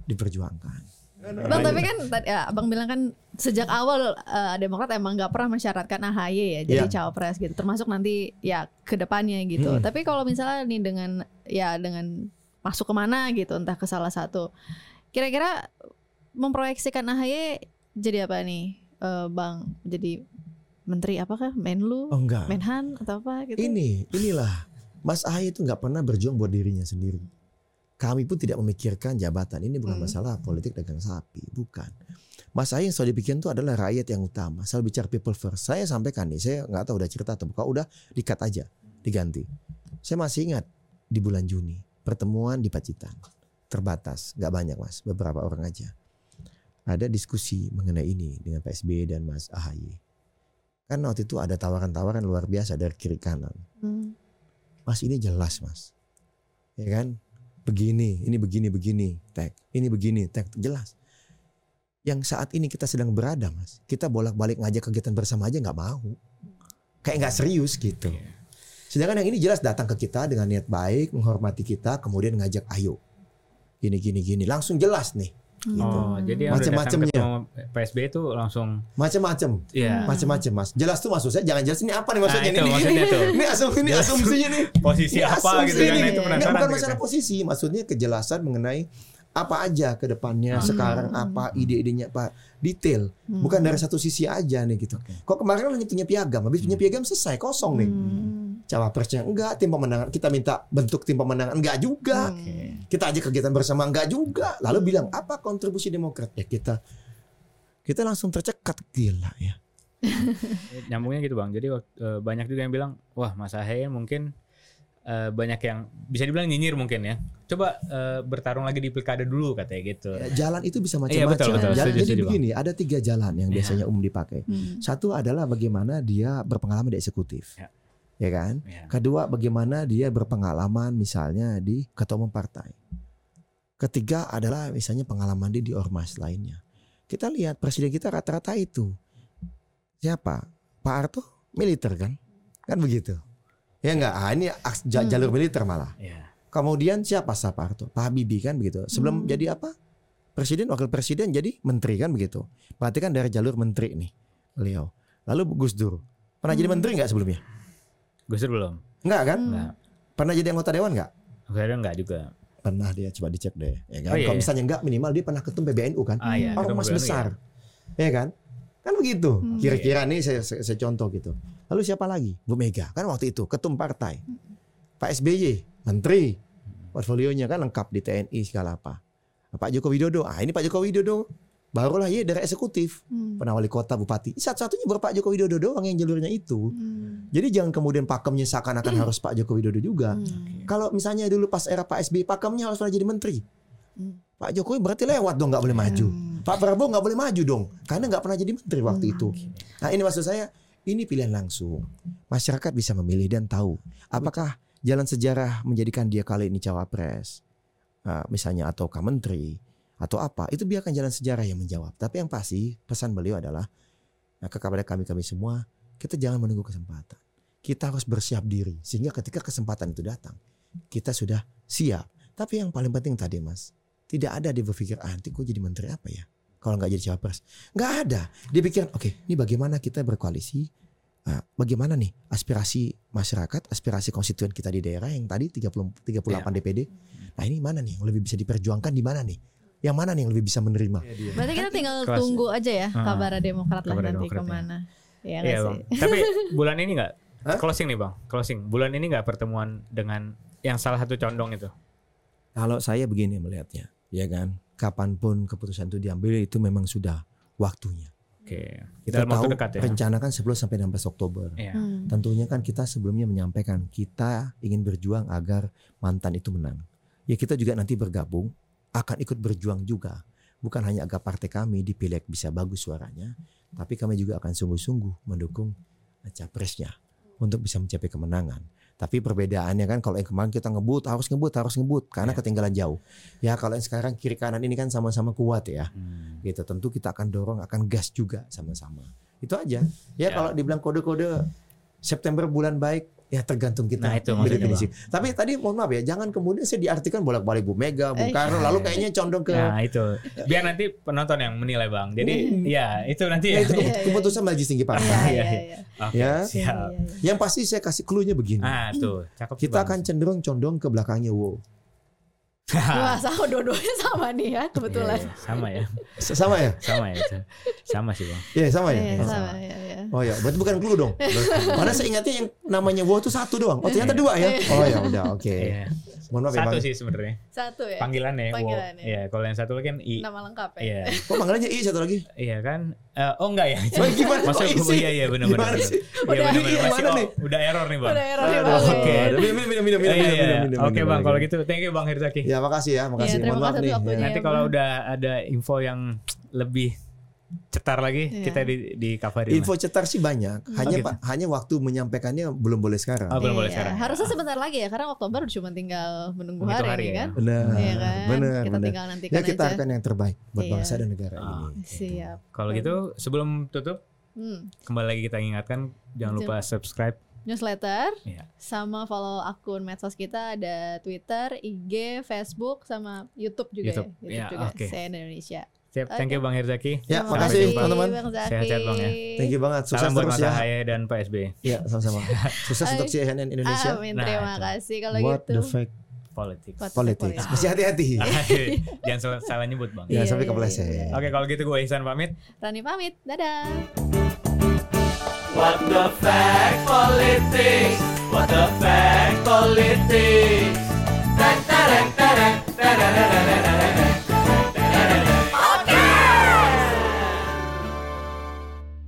diperjuangkan. Bang tapi kan tadi ya, Abang bilang kan sejak awal eh, Demokrat emang nggak pernah mensyaratkan AHY ya jadi Iya. cawapres gitu termasuk nanti ya ke depannya gitu. Hmm. Tapi kalau misalnya nih dengan ya dengan masuk ke mana gitu entah ke salah satu kira-kira memproyeksikan AHY jadi apa nih eh, Bang? Jadi menteri apakah? Menlu, Oh enggak. Menhan atau apa gitu? Ini, inilah Mas Ahaye itu nggak pernah berjuang buat dirinya sendiri. Kami pun tidak memikirkan jabatan. Ini bukan Hmm. masalah politik dagang sapi, bukan. Mas Ahaye yang selalu dipikirkan itu adalah rakyat yang utama. Selalu bicara people first. Saya sampaikan nih, saya nggak tahu udah cerita atau bukan. Udah dikat aja, diganti. Saya masih ingat di bulan Juni pertemuan di Pacitan terbatas, nggak banyak mas, beberapa orang aja. Ada diskusi mengenai ini dengan Pak SBY dan Mas Ahaye. Kan waktu itu ada tawaran-tawaran luar biasa dari kiri kanan. Hmm. Mas ini jelas mas, ya kan? Begini, ini begini begini, tag, ini begini, tag, jelas. Yang saat ini kita sedang berada, mas, kita bolak-balik ngajak kegiatan bersama aja nggak mau, kayak nggak serius gitu. Iya. Sedangkan yang ini jelas datang ke kita dengan niat baik, menghormati kita, kemudian ngajak ayo, gini gini gini, langsung jelas nih, gitu. Oh, jadi datang Macem-macemnya. ketemu PSB itu langsung macam-macam, ya macam-macam mas. Jelas tuh maksud saya, jangan jelas ini apa nih maksudnya Nah, itu ini, maksudnya tuh. ini asum ini asumsinya nih. posisi Ini apa gitu kan nih. itu penasaran bukan gitu masalah kan. posisi, maksudnya kejelasan mengenai apa aja ke depannya Hmm. sekarang apa ide-idenya apa detail bukan dari satu sisi aja nih gitu. Kok kemarin hanya punya piagam, habis punya piagam selesai kosong nih. Hmm. Cawapresnya enggak, tim pemenangan kita minta bentuk tim pemenangan enggak juga. Hmm. Kita aja kegiatan bersama enggak juga. Lalu bilang apa kontribusi Demokrat? Ya kita kita langsung tercekat gila ya. nyambungnya gitu bang jadi eh, banyak juga yang bilang wah Mas Ahaye mungkin eh, banyak yang bisa dibilang nyinyir mungkin ya coba eh, bertarung lagi di pilkada dulu katanya gitu Ya, Jalan itu bisa Iya, macam-macam. betul, betul. Jalan- Setuju, jadi setuju, Bang. begini, ada tiga jalan yang Iya. biasanya umum dipakai. Hmm. Satu adalah bagaimana dia berpengalaman di eksekutif. Ya. Ya kan? Ya. Kedua bagaimana dia berpengalaman misalnya di ketua umum partai. Ketiga adalah misalnya pengalaman dia di ormas lainnya. Kita lihat presiden kita rata-rata itu. Siapa? Pak Harto militer kan? Kan begitu. Ya enggak, ah, ini Hmm. jalur militer malah. ya Kemudian siapa sah Pak Harto? Pak Habibie kan begitu. Sebelum Hmm. jadi apa? Presiden, wakil presiden jadi menteri kan begitu. Berarti kan dari jalur menteri nih beliau. Lalu Gus Dur. Pernah jadi Hmm. menteri nggak sebelumnya? Gus Dur belum Enggak kan? Hmm. Pernah jadi anggota dewan nggak? akhirnya enggak juga Pernah dia coba dicek deh. Ya kan? Oh, iya, Kalau iya. misalnya enggak minimal dia pernah ketum PBNU kan? ah ya Ormas ketemu besar. ya. Ya kan? Kan begitu. Hmm. Kira-kira nih saya, saya, saya contoh gitu. Lalu siapa lagi? Bu Mega kan waktu itu ketum partai. Pak SBY menteri. Portfolionya kan lengkap di TNI segala apa. Nah, Pak Joko Widodo. Ah ini Pak Joko Widodo. Barulah ya dari eksekutif. Hmm. Pernah wali kota, bupati. Satu-satunya baru Pak Joko Widodo doang yang jalurnya itu. Hmm. Jadi jangan kemudian pakemnya seakan-akan harus Pak Joko Widodo juga. Hmm. Kalau misalnya dulu pas era Pak SBY pakemnya harus pernah jadi menteri. Hmm. Pak Jokowi berarti lewat dong nggak boleh maju. Hmm. Pak Prabowo nggak boleh maju dong karena nggak pernah jadi menteri waktu Hmm. itu. Nah ini maksud saya ini pilihan langsung. Masyarakat bisa memilih dan tahu apakah jalan sejarah menjadikan dia kali ini cawapres, Nah, misalnya atau menteri atau apa itu biarkan jalan sejarah yang menjawab. Tapi yang pasti pesan beliau adalah nah, kepada kami kami semua kita jangan menunggu kesempatan. Kita harus bersiap diri sehingga ketika kesempatan itu datang kita sudah siap. Tapi yang paling penting tadi mas tidak ada dia berpikir ah nanti gue jadi menteri apa ya kalau nggak jadi cawapres nggak ada dia pikir oke ini bagaimana kita berkoalisi Ah, bagaimana nih aspirasi masyarakat aspirasi konstituen kita di daerah yang tadi 30 38 Iya. DPD nah ini mana nih yang lebih bisa diperjuangkan di mana nih yang mana nih yang lebih bisa menerima Berarti kita tinggal Kelas- tunggu aja ya Ah, kabar Demokrat lah nanti Demokrat ya. ke mana. Ya Iya sih? bang. Tapi bulan ini nggak Hah? closing nih bang. Closing. Bulan ini nggak pertemuan dengan yang salah satu condong itu. kalau saya begini melihatnya ya kan kapan pun keputusan itu diambil itu memang sudah waktunya Oke. kita Dalam waktu tahu dekat ya. rencanakan 10 sampai 16 Oktober Iya. Hmm. Tentunya kan kita sebelumnya menyampaikan kita ingin berjuang agar mantan itu menang. Ya kita juga nanti bergabung akan ikut berjuang juga. Bukan hanya agar partai kami di pileg bisa bagus suaranya, tapi kami juga akan sungguh-sungguh mendukung capresnya untuk bisa mencapai kemenangan. Tapi perbedaannya kan kalau yang kemarin kita ngebut harus ngebut harus ngebut karena Ya. ketinggalan jauh. Ya kalau yang sekarang kiri kanan ini kan sama-sama kuat ya Hmm. gitu tentu kita akan dorong akan gas juga sama-sama itu aja ya, Ya. kalau dibilang kode-kode September bulan baik ya tergantung kita Nah, itu maksudnya, tapi tadi mohon maaf ya jangan kemudian saya diartikan bolak-balik Bu Mega Bung Eh, Karno lalu kayaknya condong ke Nah itu. Biar nanti penonton yang menilai bang. Jadi Hmm. ya itu nanti. ya, itu Iya, iya. keputusan majelis tinggi Iya, partai iya, Iya, iya. Oke, Ya. Siap. Iya, iya, iya. yang pasti saya kasih clue-nya begini Ah tuh. Cakep. kita Bang. akan cenderung condong ke belakangnya wow Wah, sama dua-duanya sama nih ya kebetulan. Iya, iya. sama ya. S- sama ya Sama ya. itu. Sama sih bang. Iya sama ya Iya, Oh. sama ya, ya. Oh ya, berarti bukan clue dong. Karena saya ingatnya yang namanya wow itu satu doang. Oh ternyata dua ya. Oh ya udah oke. Iya. Mohon maaf ya Satu Bang. sih sebenarnya. Satu ya. Panggilannya. wow. Panggilannya. Iya. Kalau yang satu lagi kan i. Nama lengkap ya. Iya. Kok panggilannya I satu lagi? Iya kan? Eh, oh enggak ya? Oh, gimana Maksud isi? iya iya benar benar. Iya Udah. benar benar. Masih oh, nih? udah error nih bang. Udah error nih Bang. oke. Minum, minum, minum, minum, Iya, minum, iya, iya. Oke bang, kalau gitu thank you bang Hirzaki. Ya makasih ya, makasih. Iya, terima Mohon maaf kasih nih. waktunya. Ya. Nanti kalau udah ada info yang lebih cetar lagi Iya. kita di di coverin. Info cetar sih banyak, hanya gitu. Pak, hanya waktu menyampaikannya belum boleh sekarang. Oh, belum boleh Iya, sekarang. Harusnya sebentar lagi ya, karena Oktober cuma tinggal menunggu hari, hari ya. kan. Benar, Iya kan? benar, kita benar. tinggal nantikan Ya kita aja. akan yang terbaik buat Iya. bangsa dan negara Ah. ini. Siap. Kalau gitu sebelum tutup Hmm. kembali lagi kita ingatkan jangan lupa subscribe. Newsletter Iya. sama follow akun medsos kita ada Twitter, IG, Facebook sama YouTube juga YouTube. ya. YouTube Ya, juga. oke. CNN Indonesia. Siap, thank you Bang Herzaki. Ya, Terima makasih jumpa. teman-teman. Sehat-sehat, Bang, ya. Thank you banget, sukses Salam buat terus Mas ya. Ahaye dan Pak SB. Ya, sama-sama. Sukses untuk CNN Indonesia. Amin, Nah, terima itu. kasih kalau What gitu. the fact Politics. What politics. fact Mesti hati-hati. Jangan salah, nyebut Bang. Ya, sampai iya, kepleset. iya. Oke, kalau gitu gue Ihsan pamit. Rani pamit. Dadah. What the fact politics? What the fact politics? Da, da, da, da, da, da, da, da, da, da.